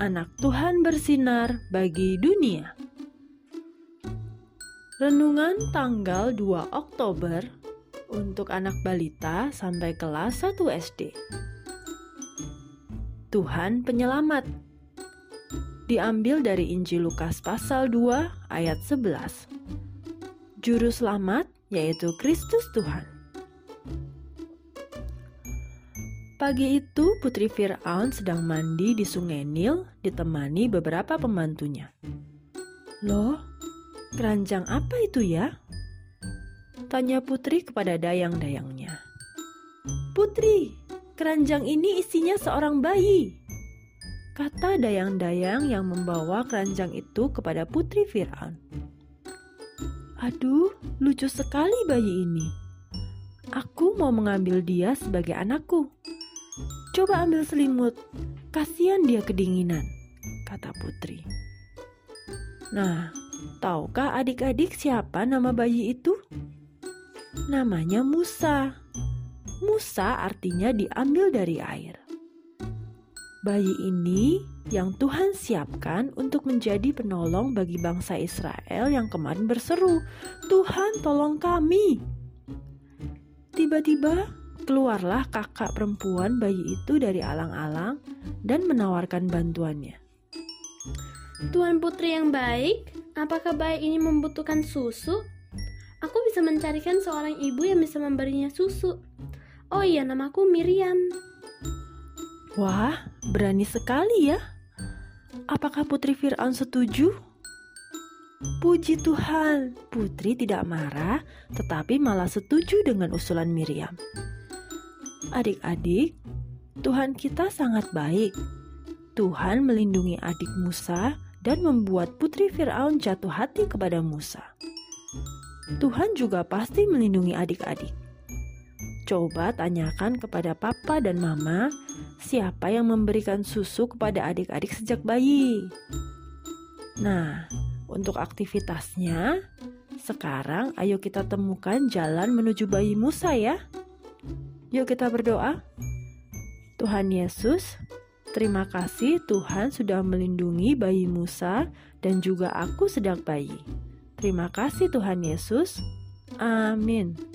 Anak Tuhan bersinar bagi dunia. Renungan tanggal 2 Oktober untuk anak balita sampai kelas 1 SD. Tuhan penyelamat. Diambil dari Injil Lukas pasal 2 ayat 11. Juru selamat yaitu Kristus Tuhan. Pagi itu Putri Fir'aun sedang mandi di sungai Nil ditemani beberapa pembantunya. Loh, keranjang apa itu ya? Tanya Putri kepada dayang-dayangnya. Putri, keranjang ini isinya seorang bayi. Kata dayang-dayang yang membawa keranjang itu kepada Putri Fir'aun. Aduh, lucu sekali bayi ini. Aku mau mengambil dia sebagai anakku. Coba ambil selimut, kasihan dia kedinginan, kata Putri. Nah, tahukah adik-adik siapa nama bayi itu? Namanya Musa. Musa artinya diambil dari air. Bayi ini yang Tuhan siapkan untuk menjadi penolong bagi bangsa Israel yang kemarin berseru, "Tuhan, tolong kami!" Tiba-tiba Keluarlah kakak perempuan bayi itu dari alang-alang dan menawarkan bantuannya. Tuan putri yang baik, apakah bayi ini membutuhkan susu? Aku bisa mencarikan seorang ibu yang bisa memberinya susu. Oh iya, namaku Miriam. Wah, berani sekali ya. Apakah Putri Fir'aun setuju? Puji Tuhan, Putri tidak marah, tetapi malah setuju dengan usulan Miriam. Adik-adik, Tuhan kita sangat baik. Tuhan melindungi adik Musa dan membuat putri Firaun jatuh hati kepada Musa. Tuhan juga pasti melindungi adik-adik. Coba tanyakan kepada papa dan mama siapa yang memberikan susu kepada adik-adik sejak bayi. Nah, untuk aktivitasnya, sekarang ayo kita temukan jalan menuju bayi Musa ya. Yuk kita berdoa. Tuhan Yesus, terima kasih Tuhan sudah melindungi bayi Musa dan juga aku sedang bayi. Terima kasih Tuhan Yesus. Amin.